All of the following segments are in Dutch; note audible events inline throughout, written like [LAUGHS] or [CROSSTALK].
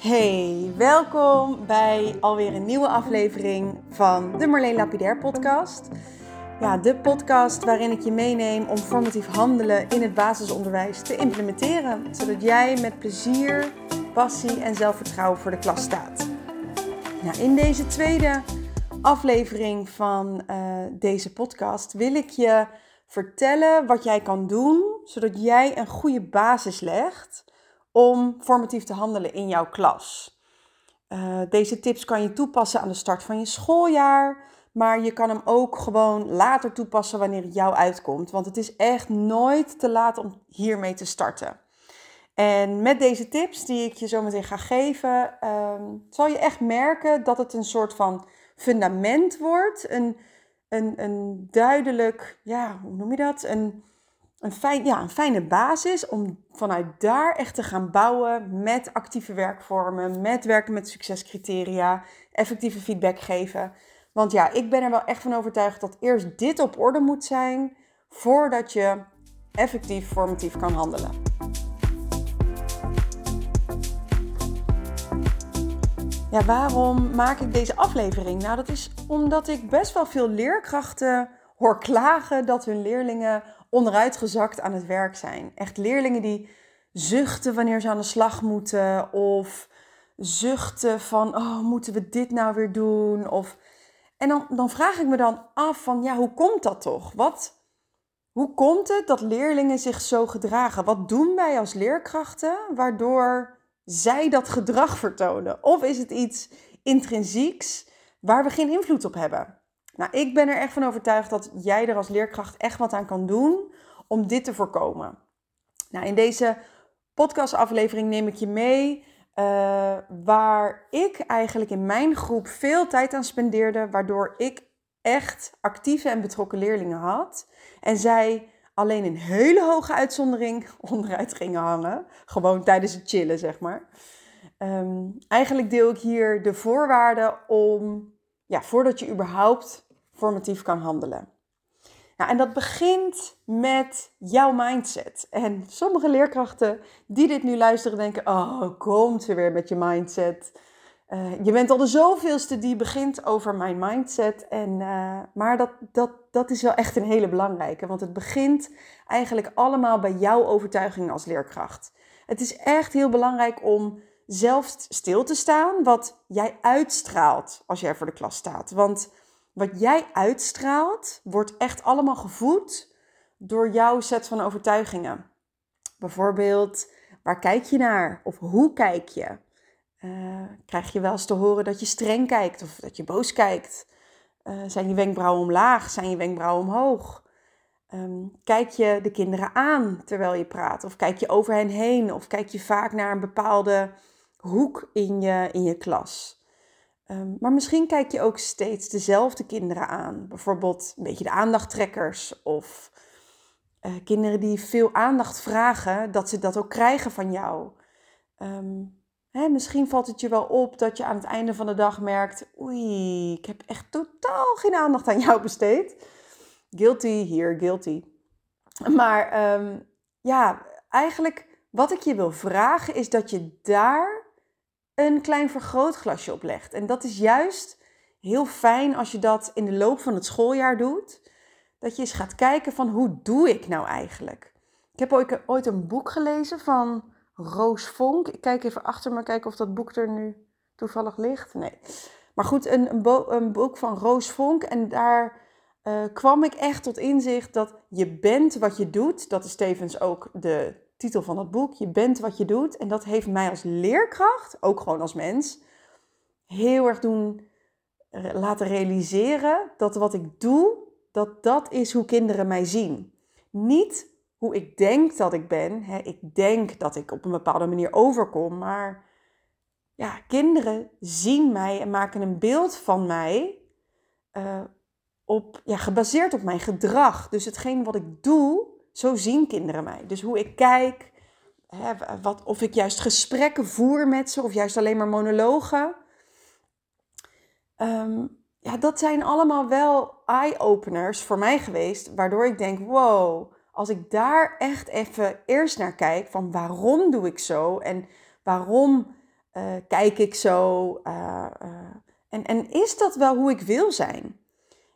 Hey, welkom bij alweer een nieuwe aflevering van de Marleen Lapidair podcast. Ja, de podcast waarin ik je meeneem om formatief handelen in het basisonderwijs te implementeren, zodat jij met plezier, passie en zelfvertrouwen voor de klas staat. Nou, in deze tweede aflevering van uh, deze podcast wil ik je vertellen wat jij kan doen, zodat jij een goede basis legt om formatief te handelen in jouw klas. Uh, deze tips kan je toepassen aan de start van je schooljaar, maar je kan hem ook gewoon later toepassen wanneer het jou uitkomt. Want het is echt nooit te laat om hiermee te starten. En met deze tips die ik je zo meteen ga geven, uh, zal je echt merken dat het een soort van fundament wordt. Een, een, een duidelijk, ja, hoe noem je dat? Een, een, fijn, ja, een fijne basis om vanuit daar echt te gaan bouwen met actieve werkvormen, met werken met succescriteria, effectieve feedback geven. Want ja, ik ben er wel echt van overtuigd dat eerst dit op orde moet zijn voordat je effectief formatief kan handelen. Ja, waarom maak ik deze aflevering? Nou, dat is omdat ik best wel veel leerkrachten hoor klagen dat hun leerlingen onderuitgezakt aan het werk zijn. Echt leerlingen die zuchten wanneer ze aan de slag moeten of zuchten van, oh, moeten we dit nou weer doen? Of... En dan, dan vraag ik me dan af van, ja, hoe komt dat toch? Wat, hoe komt het dat leerlingen zich zo gedragen? Wat doen wij als leerkrachten waardoor zij dat gedrag vertonen? Of is het iets intrinsieks waar we geen invloed op hebben? Nou, ik ben er echt van overtuigd dat jij er als leerkracht echt wat aan kan doen om dit te voorkomen. Nou, in deze podcastaflevering neem ik je mee uh, waar ik eigenlijk in mijn groep veel tijd aan spendeerde, waardoor ik echt actieve en betrokken leerlingen had. En zij alleen in hele hoge uitzondering [LAUGHS] onderuit gingen hangen. Gewoon tijdens het chillen, zeg maar. Um, eigenlijk deel ik hier de voorwaarden om, ja, voordat je überhaupt formatief kan handelen. En dat begint met jouw mindset. En sommige leerkrachten die dit nu luisteren denken, oh, komt ze weer met je mindset. Uh, je bent al de zoveelste die begint over mijn mindset. En, uh, maar dat, dat, dat is wel echt een hele belangrijke. Want het begint eigenlijk allemaal bij jouw overtuiging als leerkracht. Het is echt heel belangrijk om zelf stil te staan wat jij uitstraalt als jij voor de klas staat. Want wat jij uitstraalt, wordt echt allemaal gevoed door jouw set van overtuigingen. Bijvoorbeeld, waar kijk je naar? Of hoe kijk je? Uh, krijg je wel eens te horen dat je streng kijkt of dat je boos kijkt? Uh, zijn je wenkbrauwen omlaag? Zijn je wenkbrauwen omhoog? Um, kijk je de kinderen aan terwijl je praat? Of kijk je over hen heen? Of kijk je vaak naar een bepaalde hoek in je, in je klas? Um, maar misschien kijk je ook steeds dezelfde kinderen aan. Bijvoorbeeld een beetje de aandachttrekkers of uh, kinderen die veel aandacht vragen, dat ze dat ook krijgen van jou. Um, hè, misschien valt het je wel op dat je aan het einde van de dag merkt: oei, ik heb echt totaal geen aandacht aan jou besteed. Guilty hier, guilty. Maar um, ja, eigenlijk wat ik je wil vragen is dat je daar een klein vergrootglasje oplegt. En dat is juist heel fijn als je dat in de loop van het schooljaar doet. Dat je eens gaat kijken van hoe doe ik nou eigenlijk. Ik heb ooit een boek gelezen van Roos Vonk. Ik kijk even achter me, kijken of dat boek er nu toevallig ligt. Nee. Maar goed, een, een, boek van Roos Vonk. En daar uh, kwam ik echt tot inzicht dat je bent wat je doet. Dat is tevens ook de titel van het boek. Je bent wat je doet. En dat heeft mij als leerkracht, ook gewoon als mens, heel erg doen eh, laten realiseren dat wat ik doe, dat dat is hoe kinderen mij zien. Niet hoe ik denk dat ik ben. Hè, ik denk dat ik op een bepaalde manier overkom, maar ja, kinderen zien mij en maken een beeld van mij uh, op, ja, gebaseerd op mijn gedrag. Dus hetgeen wat ik doe, zo zien kinderen mij. Dus hoe ik kijk, hè, wat, of ik juist gesprekken voer met ze of juist alleen maar monologen. Um, ja, dat zijn allemaal wel eye-openers voor mij geweest, waardoor ik denk, wow, als ik daar echt even eerst naar kijk van waarom doe ik zo en waarom Uh, kijk ik zo? Uh, en, en is dat wel hoe ik wil zijn?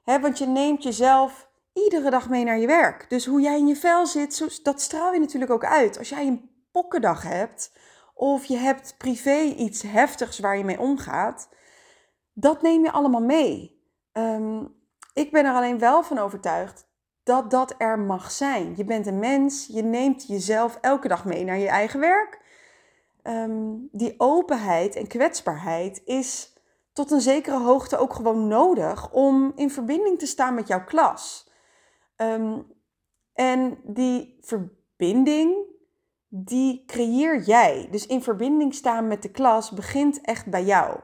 He, want je neemt jezelf iedere dag mee naar je werk. Dus hoe jij in je vel zit, dat straal je natuurlijk ook uit. Als jij een pokkendag hebt of je hebt privé iets heftigs waar je mee omgaat, dat neem je allemaal mee. Um, ik ben er alleen wel van overtuigd dat dat er mag zijn. Je bent een mens, je neemt jezelf elke dag mee naar je eigen werk. Um, die openheid en kwetsbaarheid is tot een zekere hoogte ook gewoon nodig om in verbinding te staan met jouw klas. Um, en die verbinding, die creëer jij. Dus in verbinding staan met de klas begint echt bij jou.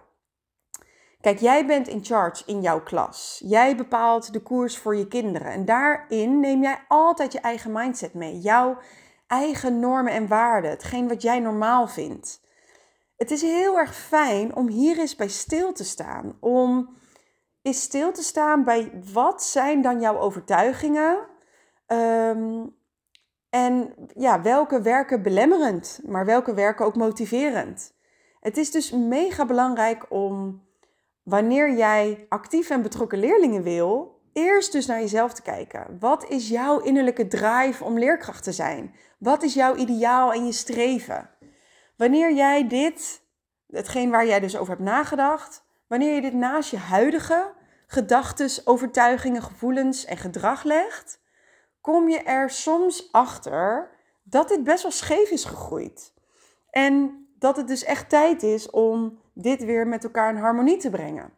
Kijk, jij bent in charge in jouw klas. Jij bepaalt de koers voor je kinderen. En daarin neem jij altijd je eigen mindset mee. Jouw eigen normen en waarden. Hetgeen wat jij normaal vindt. Het is heel erg fijn om hier eens bij stil te staan. Om eens stil te staan bij wat zijn dan jouw overtuigingen? Um, en ja, welke werken belemmerend, maar welke werken ook motiverend. Het is dus mega belangrijk om wanneer jij actief en betrokken leerlingen wil, eerst dus naar jezelf te kijken. Wat is jouw innerlijke drive om leerkracht te zijn? Wat is jouw ideaal en je streven? Wanneer jij dit, hetgeen waar jij dus over hebt nagedacht, wanneer je dit naast je huidige gedachten, overtuigingen, gevoelens en gedrag legt, kom je er soms achter dat dit best wel scheef is gegroeid. En dat het dus echt tijd is om dit weer met elkaar in harmonie te brengen.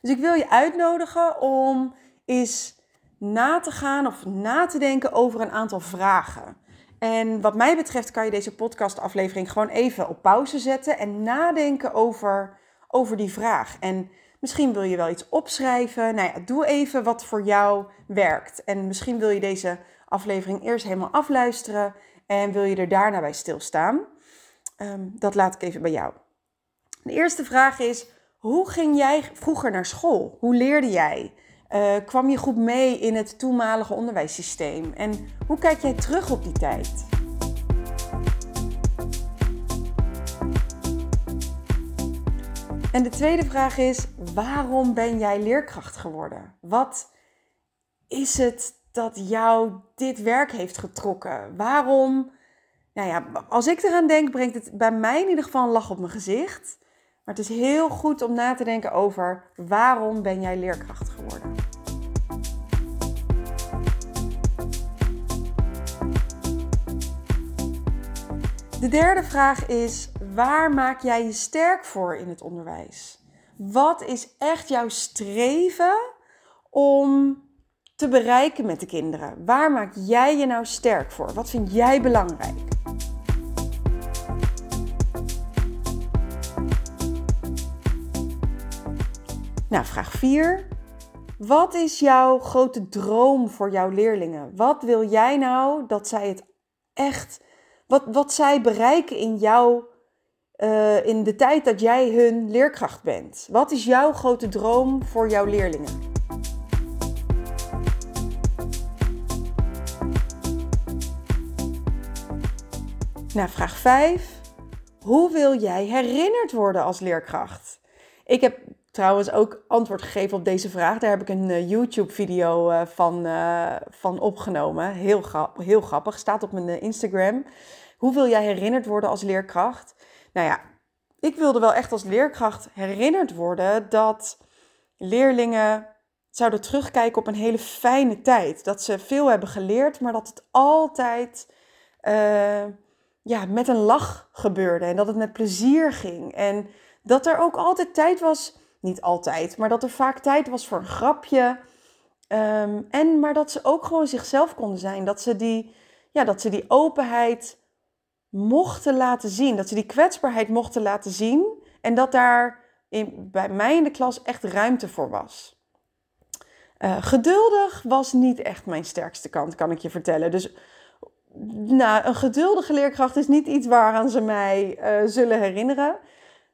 Dus ik wil je uitnodigen om eens na te gaan of na te denken over een aantal vragen. En wat mij betreft kan je deze podcastaflevering gewoon even op pauze zetten en nadenken over, over die vraag. En misschien wil je wel iets opschrijven. Nou ja, doe even wat voor jou werkt. En misschien wil je deze aflevering eerst helemaal afluisteren en wil je er daarna bij stilstaan. Um, dat laat ik even bij jou. De eerste vraag is: hoe ging jij vroeger naar school? Hoe leerde jij? Uh, kwam je goed mee in het toenmalige onderwijssysteem? En hoe kijk jij terug op die tijd? En de tweede vraag is: waarom ben jij leerkracht geworden? Wat is het dat jou dit werk heeft getrokken? Waarom? Nou ja, als ik eraan denk, brengt het bij mij in ieder geval een lach op mijn gezicht. Maar het is heel goed om na te denken over waarom ben jij leerkracht geworden. De derde vraag is: waar maak jij je sterk voor in het onderwijs? Wat is echt jouw streven om te bereiken met de kinderen? Waar maak jij je nou sterk voor? Wat vind jij belangrijk? Nou, vraag 4. Wat is jouw grote droom voor jouw leerlingen? Wat wil jij nou dat zij het echt, wat, wat zij bereiken in jou, uh, in de tijd dat jij hun leerkracht bent? Wat is jouw grote droom voor jouw leerlingen? Nou, vraag 5. Hoe wil jij herinnerd worden als leerkracht? Ik heb trouwens ook antwoord gegeven op deze vraag. Daar heb ik een uh, YouTube-video uh, van, van opgenomen. Heel, heel grappig. Staat op mijn Instagram. Hoe wil jij herinnerd worden als leerkracht? Nou ja, ik wilde wel echt als leerkracht herinnerd worden dat leerlingen zouden terugkijken op een hele fijne tijd. Dat ze veel hebben geleerd, maar dat het altijd ja, met een lach gebeurde. En dat het met plezier ging. En dat er ook altijd tijd was niet altijd, maar dat er vaak tijd was voor een grapje. Ehm, en maar dat ze ook gewoon zichzelf konden zijn. Dat ze die, ja, dat ze die openheid mochten laten zien. Dat ze die kwetsbaarheid mochten laten zien. En dat daar in, bij mij in de klas echt ruimte voor was. Uh, geduldig was niet echt mijn sterkste kant, kan ik je vertellen. Dus nou, een geduldige leerkracht is niet iets waaraan ze mij uh, zullen herinneren.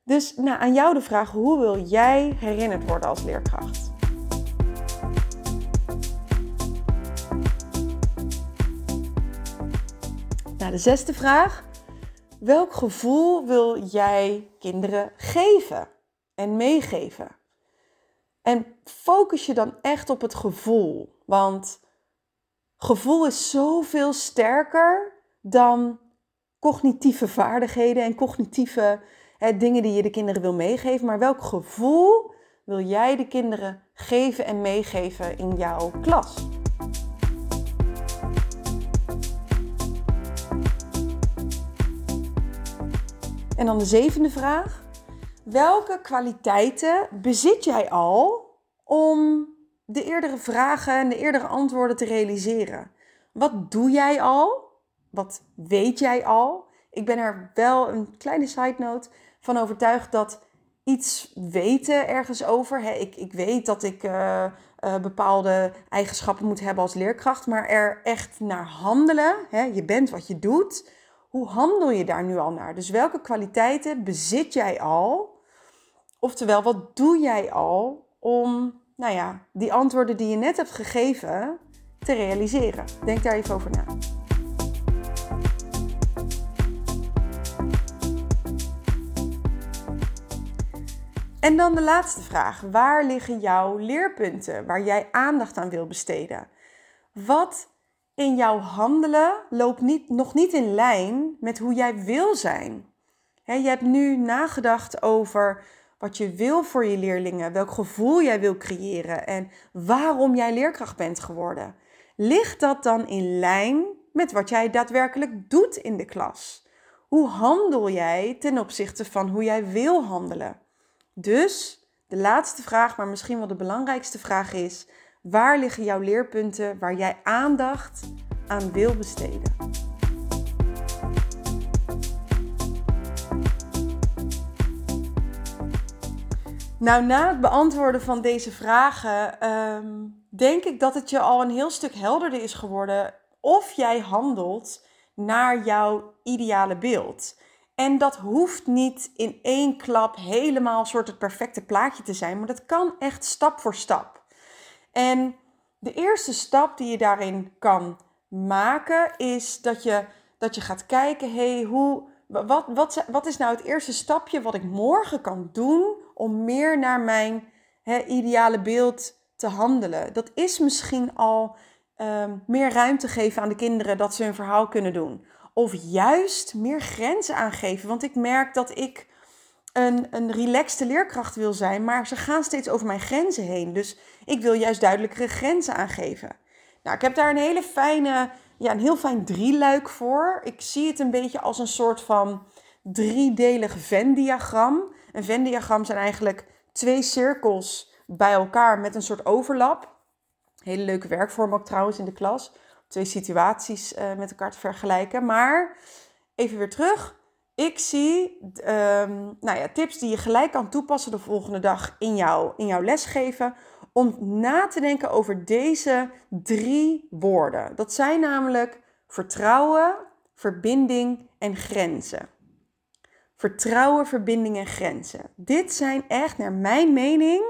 Dus nou, aan jou de vraag: hoe wil jij herinnerd worden als leerkracht? Nou, de zesde vraag. Welk gevoel wil jij kinderen geven en meegeven? En focus je dan echt op het gevoel. Want gevoel is zoveel sterker dan cognitieve vaardigheden en cognitieve hè, dingen die je de kinderen wil meegeven. Maar welk gevoel wil jij de kinderen geven en meegeven in jouw klas? En dan de zevende vraag. Welke kwaliteiten bezit jij al om de eerdere vragen en de eerdere antwoorden te realiseren? Wat doe jij al? Wat weet jij al? Ik ben er wel een kleine side note van overtuigd dat iets weten ergens over. Ik, ik weet dat ik uh, uh, bepaalde eigenschappen moet hebben als leerkracht, maar er echt naar handelen. Je bent wat je doet. Hoe handel je daar nu al naar? Dus welke kwaliteiten bezit jij al? Oftewel, wat doe jij al om nou ja, die antwoorden die je net hebt gegeven te realiseren? Denk daar even over na. En dan de laatste vraag. Waar liggen jouw leerpunten waar jij aandacht aan wil besteden? Wat in jouw handelen loopt niet, nog niet in lijn met hoe jij wil zijn? je hebt nu nagedacht over wat je wil voor je leerlingen, welk gevoel jij wil creëren en waarom jij leerkracht bent geworden. Ligt dat dan in lijn met wat jij daadwerkelijk doet in de klas? Hoe handel jij ten opzichte van hoe jij wil handelen? Dus de laatste vraag, maar misschien wel de belangrijkste vraag is: waar liggen jouw leerpunten waar jij aandacht aan wil besteden? Nou, na het beantwoorden van deze vragen, ehm, denk ik dat het je al een heel stuk helderder is geworden of jij handelt naar jouw ideale beeld. En dat hoeft niet in één klap helemaal soort het perfecte plaatje te zijn, maar dat kan echt stap voor stap. En de eerste stap die je daarin kan maken is dat je, dat je gaat kijken, hey, hoe, wat, wat, wat is nou het eerste stapje wat ik morgen kan doen om meer naar mijn ideale beeld te handelen? Dat is misschien al ehm, meer ruimte geven aan de kinderen dat ze hun verhaal kunnen doen. Of juist meer grenzen aangeven. Want ik merk dat ik een, een relaxte leerkracht wil zijn, maar ze gaan steeds over mijn grenzen heen. Dus ik wil juist duidelijkere grenzen aangeven. Nou, ik heb daar een hele fijne, ja, een heel fijn drieluik voor. Ik zie het een beetje als een soort van driedelig Venn-diagram. Een Venn-diagram zijn eigenlijk twee cirkels bij elkaar met een soort overlap. Hele leuke werkvorm ook trouwens in de klas twee situaties uh, met elkaar te vergelijken. Maar even weer terug. Ik zie um, nou ja, tips die je gelijk kan toepassen de volgende dag in, in jouw lesgeven. Om na te denken over deze drie woorden. Dat zijn namelijk vertrouwen, verbinding en grenzen. Vertrouwen, verbinding en grenzen. Dit zijn echt, naar mijn mening,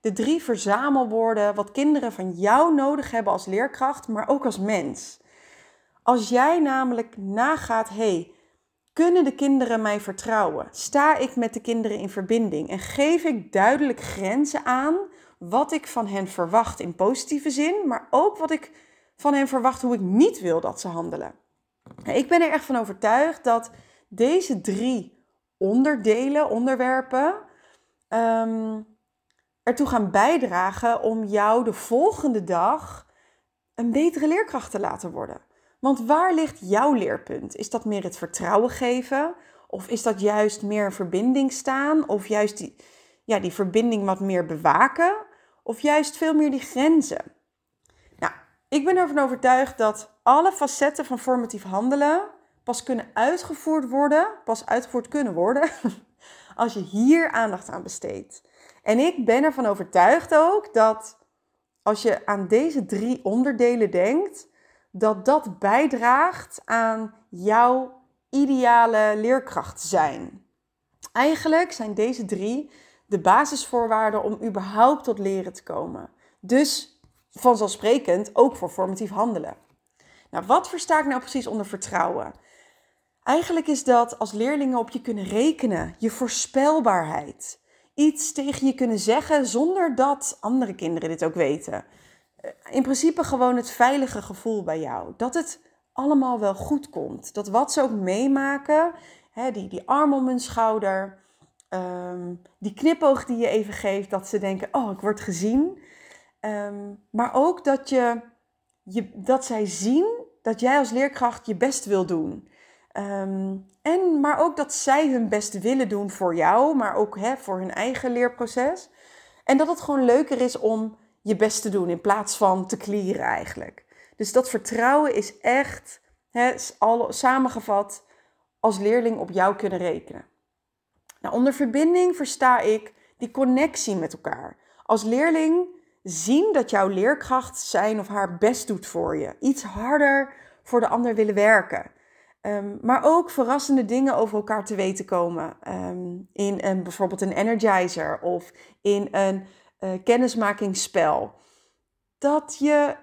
de drie verzamelwoorden wat kinderen van jou nodig hebben als leerkracht, maar ook als mens. Als jij namelijk nagaat, hey, kunnen de kinderen mij vertrouwen? Sta ik met de kinderen in verbinding en geef ik duidelijk grenzen aan wat ik van hen verwacht in positieve zin, maar ook wat ik van hen verwacht hoe ik niet wil dat ze handelen. Ik ben er echt van overtuigd dat deze drie onderdelen, onderwerpen, ehm, ertoe gaan bijdragen om jou de volgende dag een betere leerkracht te laten worden. Want waar ligt jouw leerpunt? Is dat meer het vertrouwen geven? Of is dat juist meer verbinding staan? Of juist die, ja, die verbinding wat meer bewaken? Of juist veel meer die grenzen? Nou, ik ben ervan overtuigd dat alle facetten van formatief handelen pas kunnen uitgevoerd worden, pas uitgevoerd kunnen worden, [LAUGHS] als je hier aandacht aan besteedt. En ik ben ervan overtuigd ook dat als je aan deze drie onderdelen denkt, dat dat bijdraagt aan jouw ideale leerkracht zijn. Eigenlijk zijn deze drie de basisvoorwaarden om überhaupt tot leren te komen. Dus vanzelfsprekend ook voor formatief handelen. Nou, wat versta ik nou precies onder vertrouwen? Eigenlijk is dat als leerlingen op je kunnen rekenen, je voorspelbaarheid. Iets tegen je kunnen zeggen zonder dat andere kinderen dit ook weten. Eh, in principe gewoon het veilige gevoel bij jou. Dat het allemaal wel goed komt. Dat wat ze ook meemaken, hè, die, die arm om hun schouder, um, die knipoog die je even geeft, dat ze denken, oh, ik word gezien. Um, maar ook dat, je, je, dat zij zien dat jij als leerkracht je best wil doen. Um, en, maar ook dat zij hun best willen doen voor jou, maar ook hè, voor hun eigen leerproces. En dat het gewoon leuker is om je best te doen in plaats van te klieren eigenlijk. Dus dat vertrouwen is echt hè, al, samengevat als leerling op jou kunnen rekenen. Nou, onder verbinding versta ik die connectie met elkaar. Als leerling zien dat jouw leerkracht zijn of haar best doet voor je. Iets harder voor de ander willen werken. Um, maar ook verrassende dingen over elkaar te weten komen. Um, in een, bijvoorbeeld een energizer of in een uh, kennismakingsspel. Dat je,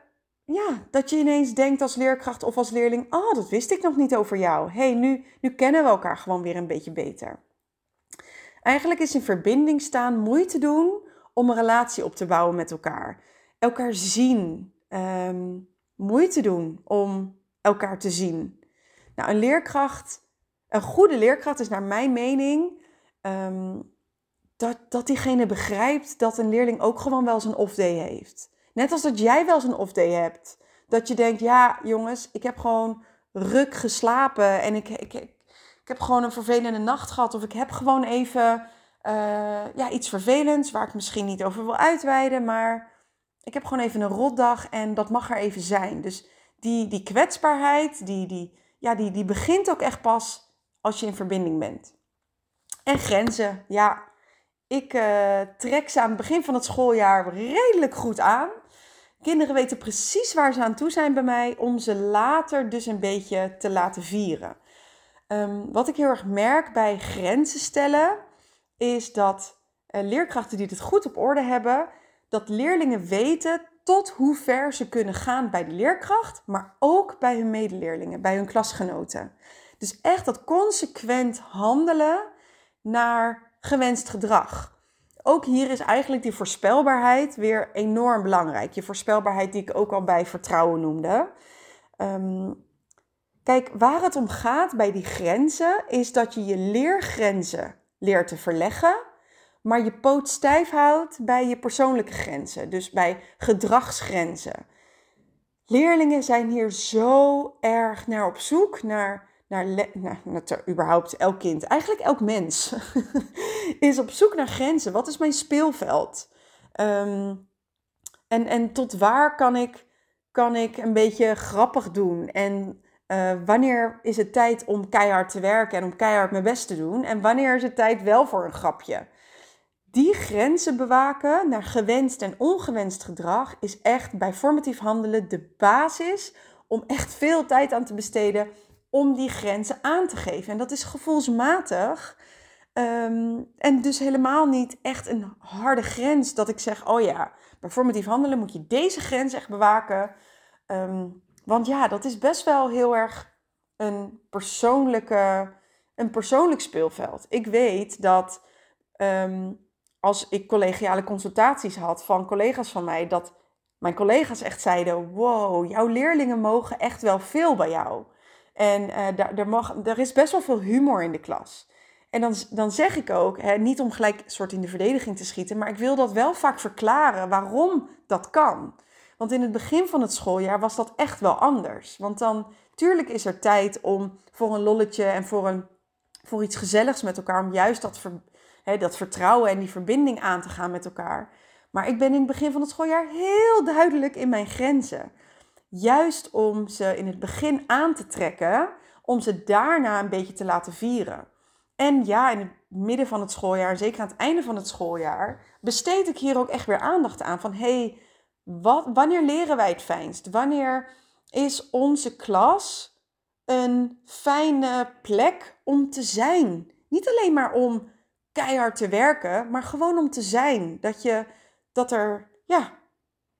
ja, dat je ineens denkt als leerkracht of als leerling: Oh, dat wist ik nog niet over jou. hey, nu, nu kennen we elkaar gewoon weer een beetje beter. Eigenlijk is in verbinding staan moeite doen om een relatie op te bouwen met elkaar. Elkaar zien. Um, moeite doen om elkaar te zien. Nou, een leerkracht, een goede leerkracht is naar mijn mening um, dat, dat diegene begrijpt dat een leerling ook gewoon wel een off-day heeft. Net als dat jij wel een off-day hebt. Dat je denkt, ja jongens, ik heb gewoon ruk geslapen en ik, ik, ik, heb gewoon een vervelende nacht gehad. Of ik heb gewoon even uh, ja, iets vervelends waar ik misschien niet over wil uitweiden. Maar ik heb gewoon even een rotdag en dat mag er even zijn. Dus die, die kwetsbaarheid, die, die, ja, die, die begint ook echt pas als je in verbinding bent. En grenzen, ja. Ik uh, trek ze aan het begin van het schooljaar redelijk goed aan. Kinderen weten precies waar ze aan toe zijn bij mij om ze later dus een beetje te laten vieren. Um, wat ik heel erg merk bij grenzen stellen, is dat uh, leerkrachten die het goed op orde hebben, dat leerlingen weten tot hoe ver ze kunnen gaan bij de leerkracht, maar ook bij hun medeleerlingen, bij hun klasgenoten. Dus echt dat consequent handelen naar gewenst gedrag. Ook hier is eigenlijk die voorspelbaarheid weer enorm belangrijk. Je voorspelbaarheid die ik ook al bij vertrouwen noemde. Um, kijk, waar het om gaat bij die grenzen is dat je je leergrenzen leert te verleggen maar je poot stijf houdt bij je persoonlijke grenzen, dus bij gedragsgrenzen. Leerlingen zijn hier zo erg naar op zoek, naar, naar, naar, naar überhaupt elk kind, eigenlijk elk mens, [LAUGHS] is op zoek naar grenzen. Wat is mijn speelveld? Um, en, en tot waar kan ik, kan ik een beetje grappig doen? En uh, wanneer is het tijd om keihard te werken en om keihard mijn best te doen? En wanneer is het tijd wel voor een grapje? die grenzen bewaken naar gewenst en ongewenst gedrag is echt bij formatief handelen de basis om echt veel tijd aan te besteden om die grenzen aan te geven. En dat is gevoelsmatig. Um, en dus helemaal niet echt een harde grens dat ik zeg, oh ja, bij formatief handelen moet je deze grens echt bewaken. Um, want ja, dat is best wel heel erg een, persoonlijke, een persoonlijk speelveld. Ik weet dat um, als ik collegiale consultaties had van collega's van mij, dat mijn collega's echt zeiden: Wow, jouw leerlingen mogen echt wel veel bij jou. En uh, daar, er, mag, is best wel veel humor in de klas. En dan, dan zeg ik ook, hè, niet om gelijk soort in de verdediging te schieten, maar ik wil dat wel vaak verklaren waarom dat kan. Want in het begin van het schooljaar was dat echt wel anders. Want dan, tuurlijk is er tijd om voor een lolletje en voor, een, voor iets gezelligs met elkaar, om juist dat ver, dat vertrouwen en die verbinding aan te gaan met elkaar. Maar ik ben in het begin van het schooljaar heel duidelijk in mijn grenzen. Juist om ze in het begin aan te trekken, om ze daarna een beetje te laten vieren. En ja, in het midden van het schooljaar, zeker aan het einde van het schooljaar, besteed ik hier ook echt weer aandacht aan. Van hey, wanneer leren wij het fijnst? Wanneer is onze klas een fijne plek om te zijn? Niet alleen maar om keihard te werken, maar gewoon om te zijn. Dat je, dat er, ja.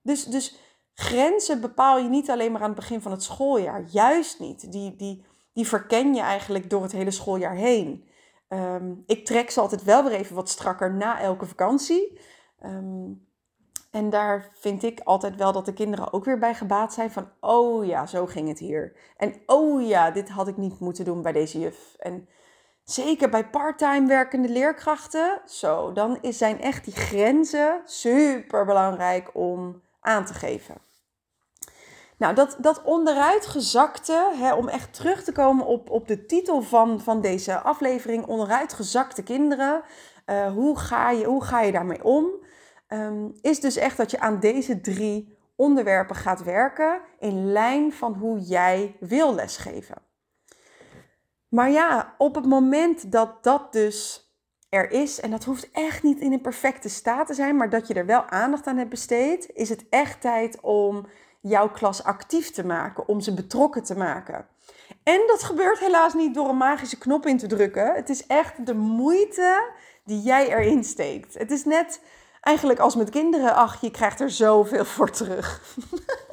Dus, dus grenzen bepaal je niet alleen maar aan het begin van het schooljaar. Juist niet. Die, die, die verken je eigenlijk door het hele schooljaar heen. Ehm, ik trek ze altijd wel weer even wat strakker na elke vakantie. Ehm, en daar vind ik altijd wel dat de kinderen ook weer bij gebaat zijn van, oh ja, zo ging het hier. En oh ja, dit had ik niet moeten doen bij deze juf. En zeker bij parttime werkende leerkrachten, zo, dan zijn echt die grenzen super belangrijk om aan te geven. Nou, dat, dat onderuitgezakte, hè, om echt terug te komen op, op de titel van, van deze aflevering, onderuitgezakte kinderen. Uh, hoe, ga je, hoe ga je daarmee om? Um, is dus echt dat je aan deze drie onderwerpen gaat werken in lijn van hoe jij wil lesgeven. Maar ja, op het moment dat dat dus er is, en dat hoeft echt niet in een perfecte staat te zijn, maar dat je er wel aandacht aan hebt besteed, is het echt tijd om jouw klas actief te maken, om ze betrokken te maken. En dat gebeurt helaas niet door een magische knop in te drukken. Het is echt de moeite die jij erin steekt. Het is net eigenlijk als met kinderen, ach, je krijgt er zoveel [LAUGHS] voor terug.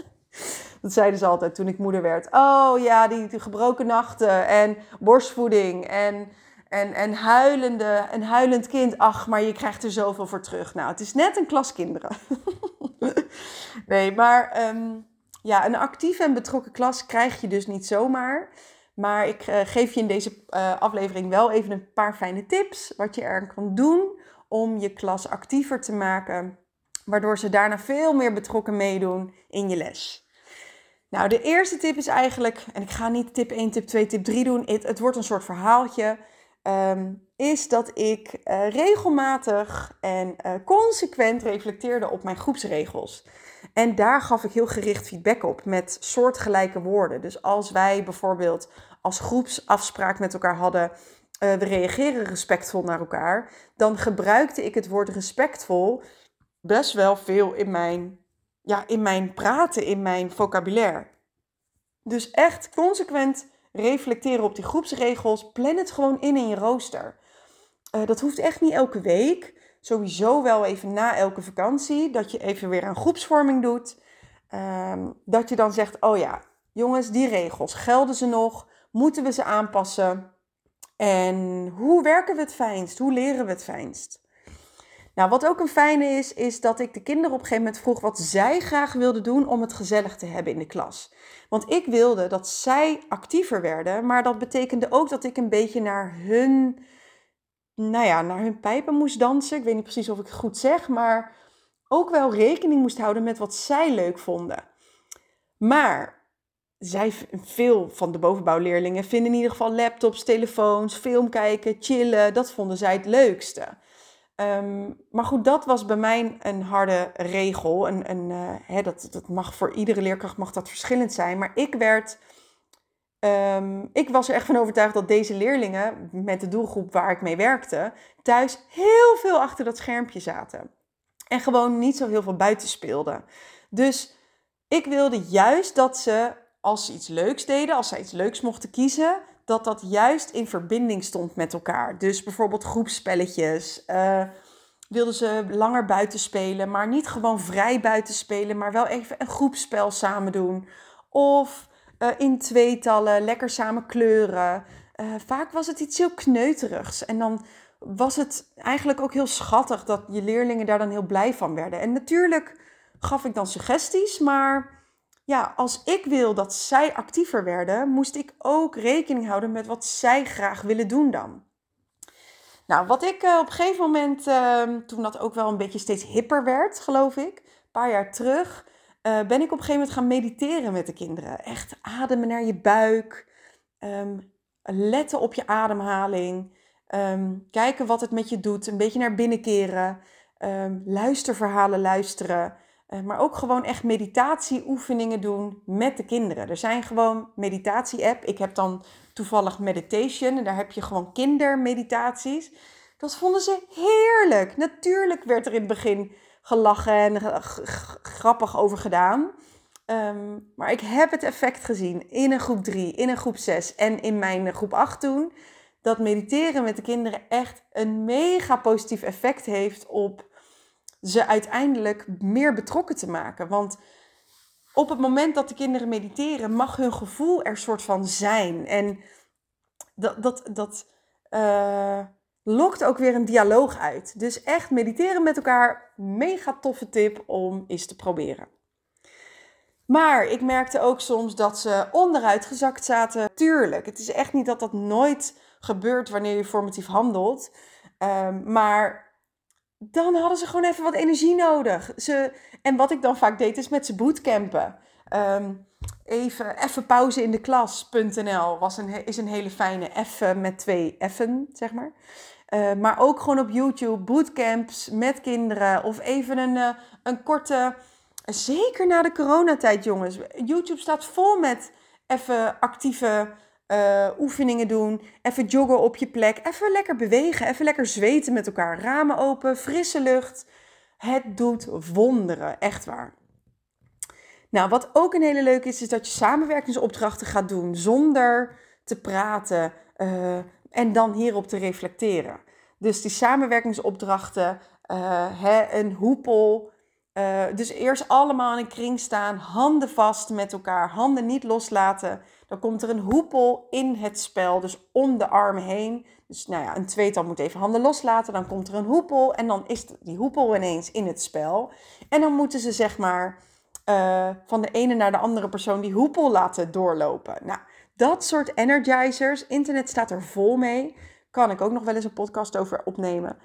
[LAUGHS] dat zeiden ze altijd toen ik moeder werd. Oh ja, die, gebroken nachten en borstvoeding en, en, en, huilende, een huilend kind. Ach, maar je krijgt er zoveel voor terug. Nou, het is net een klas kinderen. [LAUGHS] nee, maar ehm, ja, een actieve en betrokken klas krijg je dus niet zomaar. Maar ik uh, geef je in deze uh, aflevering wel even een paar fijne tips. Wat je er kan doen om je klas actiever te maken. Waardoor ze daarna veel meer betrokken meedoen in je les. Nou, de eerste tip is eigenlijk, en ik ga niet tip 1, tip 2, tip 3 doen. Het, het wordt een soort verhaaltje. Um, is dat ik uh, regelmatig en uh, consequent reflecteerde op mijn groepsregels. En daar gaf ik heel gericht feedback op met soortgelijke woorden. Dus als wij bijvoorbeeld als groepsafspraak met elkaar hadden, uh, we reageren respectvol naar elkaar, dan gebruikte ik het woord respectvol best wel veel in mijn, ja, in mijn praten, in mijn vocabulaire. Dus echt consequent reflecteren op die groepsregels. Plan het gewoon in in je rooster. Uh, dat hoeft echt niet elke week. Sowieso wel even na elke vakantie. Dat je even weer een groepsvorming doet. Um, dat je dan zegt: Oh ja, jongens, die regels gelden ze nog? Moeten we ze aanpassen? En hoe werken we het fijnst? Hoe leren we het fijnst? Nou, wat ook een fijne is, is dat ik de kinderen op een gegeven moment vroeg wat zij graag wilden doen om het gezellig te hebben in de klas. Want ik wilde dat zij actiever werden, maar dat betekende ook dat ik een beetje naar hun, nou ja, naar hun pijpen moest dansen. Ik weet niet precies of ik het goed zeg, maar ook wel rekening moest houden met wat zij leuk vonden. Maar zij, veel van de bovenbouwleerlingen vinden in ieder geval laptops, telefoons, film kijken, chillen. Dat vonden zij het leukste. Um, maar goed, dat was bij mij een harde regel. En, uh, hè, dat, dat mag voor iedere leerkracht mag dat verschillend zijn. Maar ik werd. Um, ik was er echt van overtuigd dat deze leerlingen, met de doelgroep waar ik mee werkte, thuis heel veel achter dat schermpje zaten. En gewoon niet zo heel veel buiten speelden. Dus ik wilde juist dat ze, als ze iets leuks deden, als ze iets leuks mochten kiezen, dat dat juist in verbinding stond met elkaar. Dus bijvoorbeeld groepspelletjes. Uh, wilden ze langer buiten spelen, maar niet gewoon vrij buiten spelen, maar wel even een groepspel samen doen. Of uh, in tweetallen, lekker samen kleuren. Uh, vaak was het iets heel kneuterigs. En dan was het eigenlijk ook heel schattig dat je leerlingen daar dan heel blij van werden. En natuurlijk gaf ik dan suggesties, maar ja, als ik wil dat zij actiever werden, moest ik ook rekening houden met wat zij graag willen doen dan. Nou, wat ik uh, op een gegeven moment, uh, toen dat ook wel een beetje steeds hipper werd, geloof ik, een paar jaar terug, uh, ben ik op een gegeven moment gaan mediteren met de kinderen. Echt ademen naar je buik, um, letten op je ademhaling, um, kijken wat het met je doet, een beetje naar binnen keren, luisterverhalen luisteren. Uh, maar ook gewoon echt meditatieoefeningen doen met de kinderen. Er zijn gewoon meditatie-app. Ik heb dan toevallig meditation en daar heb je gewoon kindermeditaties. Dat vonden ze heerlijk. Natuurlijk werd er in het begin gelachen en grappig over gedaan. Um, maar ik heb het effect gezien in een groep 3, in een groep 6 en in mijn groep 8 toen. Dat mediteren met de kinderen echt een mega positief effect heeft op ze uiteindelijk meer betrokken te maken. Want op het moment dat de kinderen mediteren, mag hun gevoel er soort van zijn. En dat, dat, dat uh, lokt ook weer een dialoog uit. Dus echt mediteren met elkaar, mega toffe tip om eens te proberen. Maar ik merkte ook soms dat ze onderuit gezakt zaten. Tuurlijk, het is echt niet dat dat nooit gebeurt wanneer je formatief handelt. Um, maar dan hadden ze gewoon even wat energie nodig. Ze, en wat ik dan vaak deed, is met ze bootcampen. Um, even, even pauze in de klas.nl was een, is een hele fijne. Even met twee effen, zeg maar. Uh, maar ook gewoon op YouTube bootcamps met kinderen. Of even een, uh, een korte Zeker na de coronatijd, jongens. YouTube staat vol met even actieve uh, oefeningen doen. Even joggen op je plek. Even lekker bewegen. Even lekker zweten met elkaar. Ramen open, frisse lucht. Het doet wonderen, echt waar. Nou, wat ook een hele leuke is, is dat je samenwerkingsopdrachten gaat doen zonder te praten uh, en dan hierop te reflecteren. Dus die samenwerkingsopdrachten, hè, een hoepel, dus eerst allemaal in een kring staan, handen vast met elkaar, handen niet loslaten. Dan komt er een hoepel in het spel, dus om de arm heen. Dus nou ja, een tweetal moet even handen loslaten, dan komt er een hoepel en dan is die hoepel ineens in het spel. En dan moeten ze zeg maar uh, van de ene naar de andere persoon die hoepel laten doorlopen. Nou, dat soort energizers, internet staat er vol mee. Kan ik ook nog wel eens een podcast over opnemen.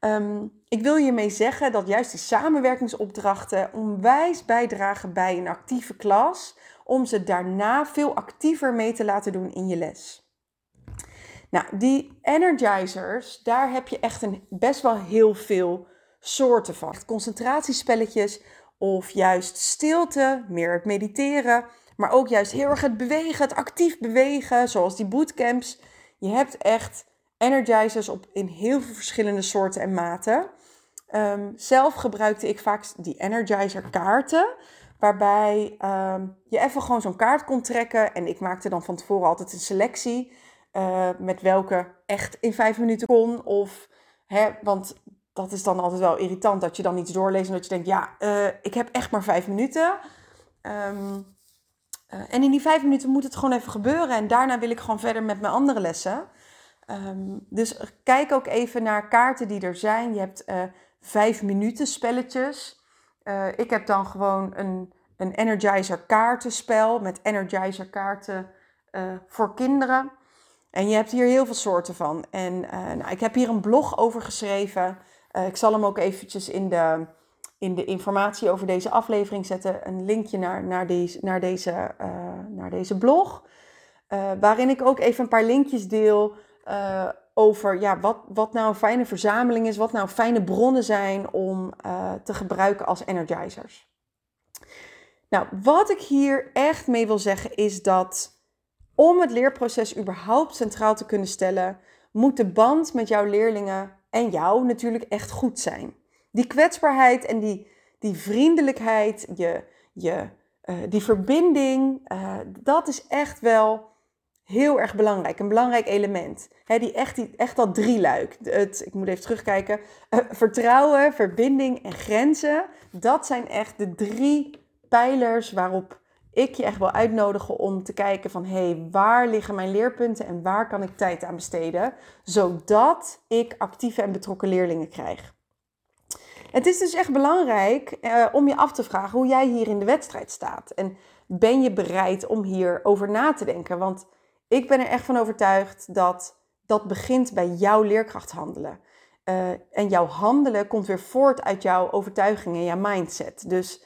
Um, ik wil hiermee zeggen dat juist die samenwerkingsopdrachten onwijs bijdragen bij een actieve klas, om ze daarna veel actiever mee te laten doen in je les. Nou, die energizers, daar heb je echt een, best wel heel veel soorten van. Concentratiespelletjes of juist stilte, meer het mediteren, maar ook juist heel erg het bewegen, het actief bewegen, zoals die bootcamps. Je hebt echt energizers op, in heel veel verschillende soorten en maten. Um, zelf gebruikte ik vaak die energizer kaarten. Waarbij um, je even gewoon zo'n kaart kon trekken. En ik maakte dan van tevoren altijd een selectie. Uh, met welke echt in vijf minuten kon. Of, hè, want dat is dan altijd wel irritant. Dat je dan iets doorleest en dat je denkt, ja, uh, ik heb echt maar vijf minuten. Um, uh, en in die vijf minuten moet het gewoon even gebeuren. En daarna wil ik gewoon verder met mijn andere lessen. Um, dus kijk ook even naar kaarten die er zijn. Je hebt vijf minuten spelletjes. Uh, ik heb dan gewoon een, een Energizer kaartenspel met Energizer kaarten uh, voor kinderen. En je hebt hier heel veel soorten van. En nou, ik heb hier een blog over geschreven. ik zal hem ook eventjes in de, in de informatie over deze aflevering zetten. Een linkje naar, naar, deze, naar, deze, naar deze blog. waarin ik ook even een paar linkjes deel over ja, wat, wat nou een fijne verzameling is, wat nou fijne bronnen zijn om uh, te gebruiken als energizers. Nou, wat ik hier echt mee wil zeggen is dat om het leerproces überhaupt centraal te kunnen stellen, moet de band met jouw leerlingen en jou natuurlijk echt goed zijn. Die kwetsbaarheid en die, die vriendelijkheid, je, je, uh, die verbinding, uh, dat is echt wel heel erg belangrijk. Een belangrijk element. Die echt, die, echt dat drieluik. Het, ik moet even terugkijken. Uh, vertrouwen, verbinding en grenzen. Dat zijn echt de drie pijlers waarop ik je echt wil uitnodigen om te kijken van... hé, hey, waar liggen mijn leerpunten en waar kan ik tijd aan besteden? Zodat ik actieve en betrokken leerlingen krijg. Het is dus echt belangrijk uh, om je af te vragen hoe jij hier in de wedstrijd staat. En ben je bereid om hierover na te denken? Want ik ben er echt van overtuigd dat dat begint bij jouw leerkracht handelen. Uh, en jouw handelen komt weer voort uit jouw overtuigingen en jouw mindset. Dus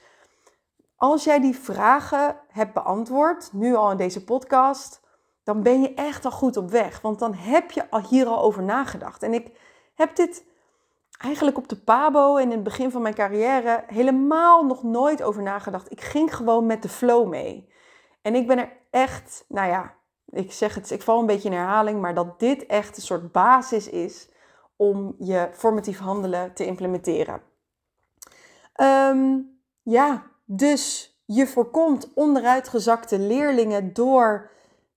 als jij die vragen hebt beantwoord, nu al in deze podcast, dan ben je echt al goed op weg. Want dan heb je hier al over nagedacht. En ik heb dit eigenlijk op de Pabo en in het begin van mijn carrière helemaal nog nooit over nagedacht. Ik ging gewoon met de flow mee. En ik ben er echt, nou ja, ik zeg het, ik val een beetje in herhaling, maar dat dit echt een soort basis is om je formatief handelen te implementeren. Um, ja, dus je voorkomt onderuitgezakte leerlingen door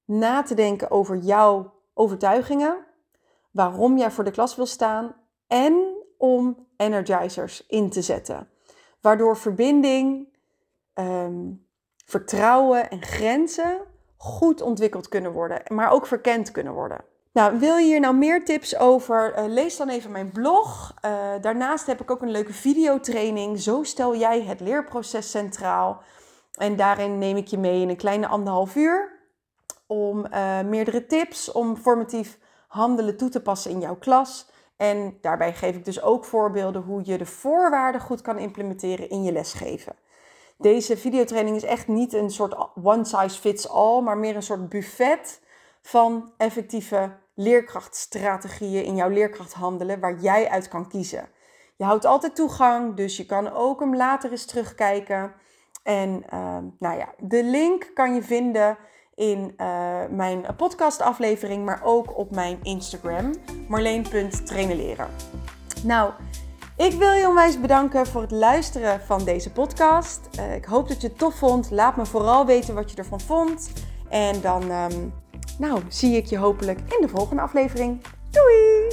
na te denken over jouw overtuigingen, waarom jij voor de klas wil staan en om energizers in te zetten. Waardoor verbinding, um, vertrouwen en grenzen goed ontwikkeld kunnen worden, maar ook verkend kunnen worden. Nou, wil je hier nou meer tips over? Uh, lees dan even mijn blog. Uh, daarnaast heb ik ook een leuke videotraining. Zo stel jij het leerproces centraal. En daarin neem ik je mee in een kleine anderhalf uur om uh, meerdere tips om formatief handelen toe te passen in jouw klas. En daarbij geef ik dus ook voorbeelden hoe je de voorwaarden goed kan implementeren in je lesgeven. Deze videotraining is echt niet een soort one size fits all, maar meer een soort buffet van effectieve leerkrachtstrategieën in jouw leerkracht handelen waar jij uit kan kiezen. Je houdt altijd toegang, dus je kan ook hem later eens terugkijken. En uh, nou ja, de link kan je vinden in uh, mijn podcastaflevering, maar ook op mijn Instagram, marleen.traineleren. Nou, ik wil je onwijs bedanken voor het luisteren van deze podcast. Uh, ik hoop dat je het tof vond. Laat me vooral weten wat je ervan vond. En dan um, nou, zie ik je hopelijk in de volgende aflevering. Doei!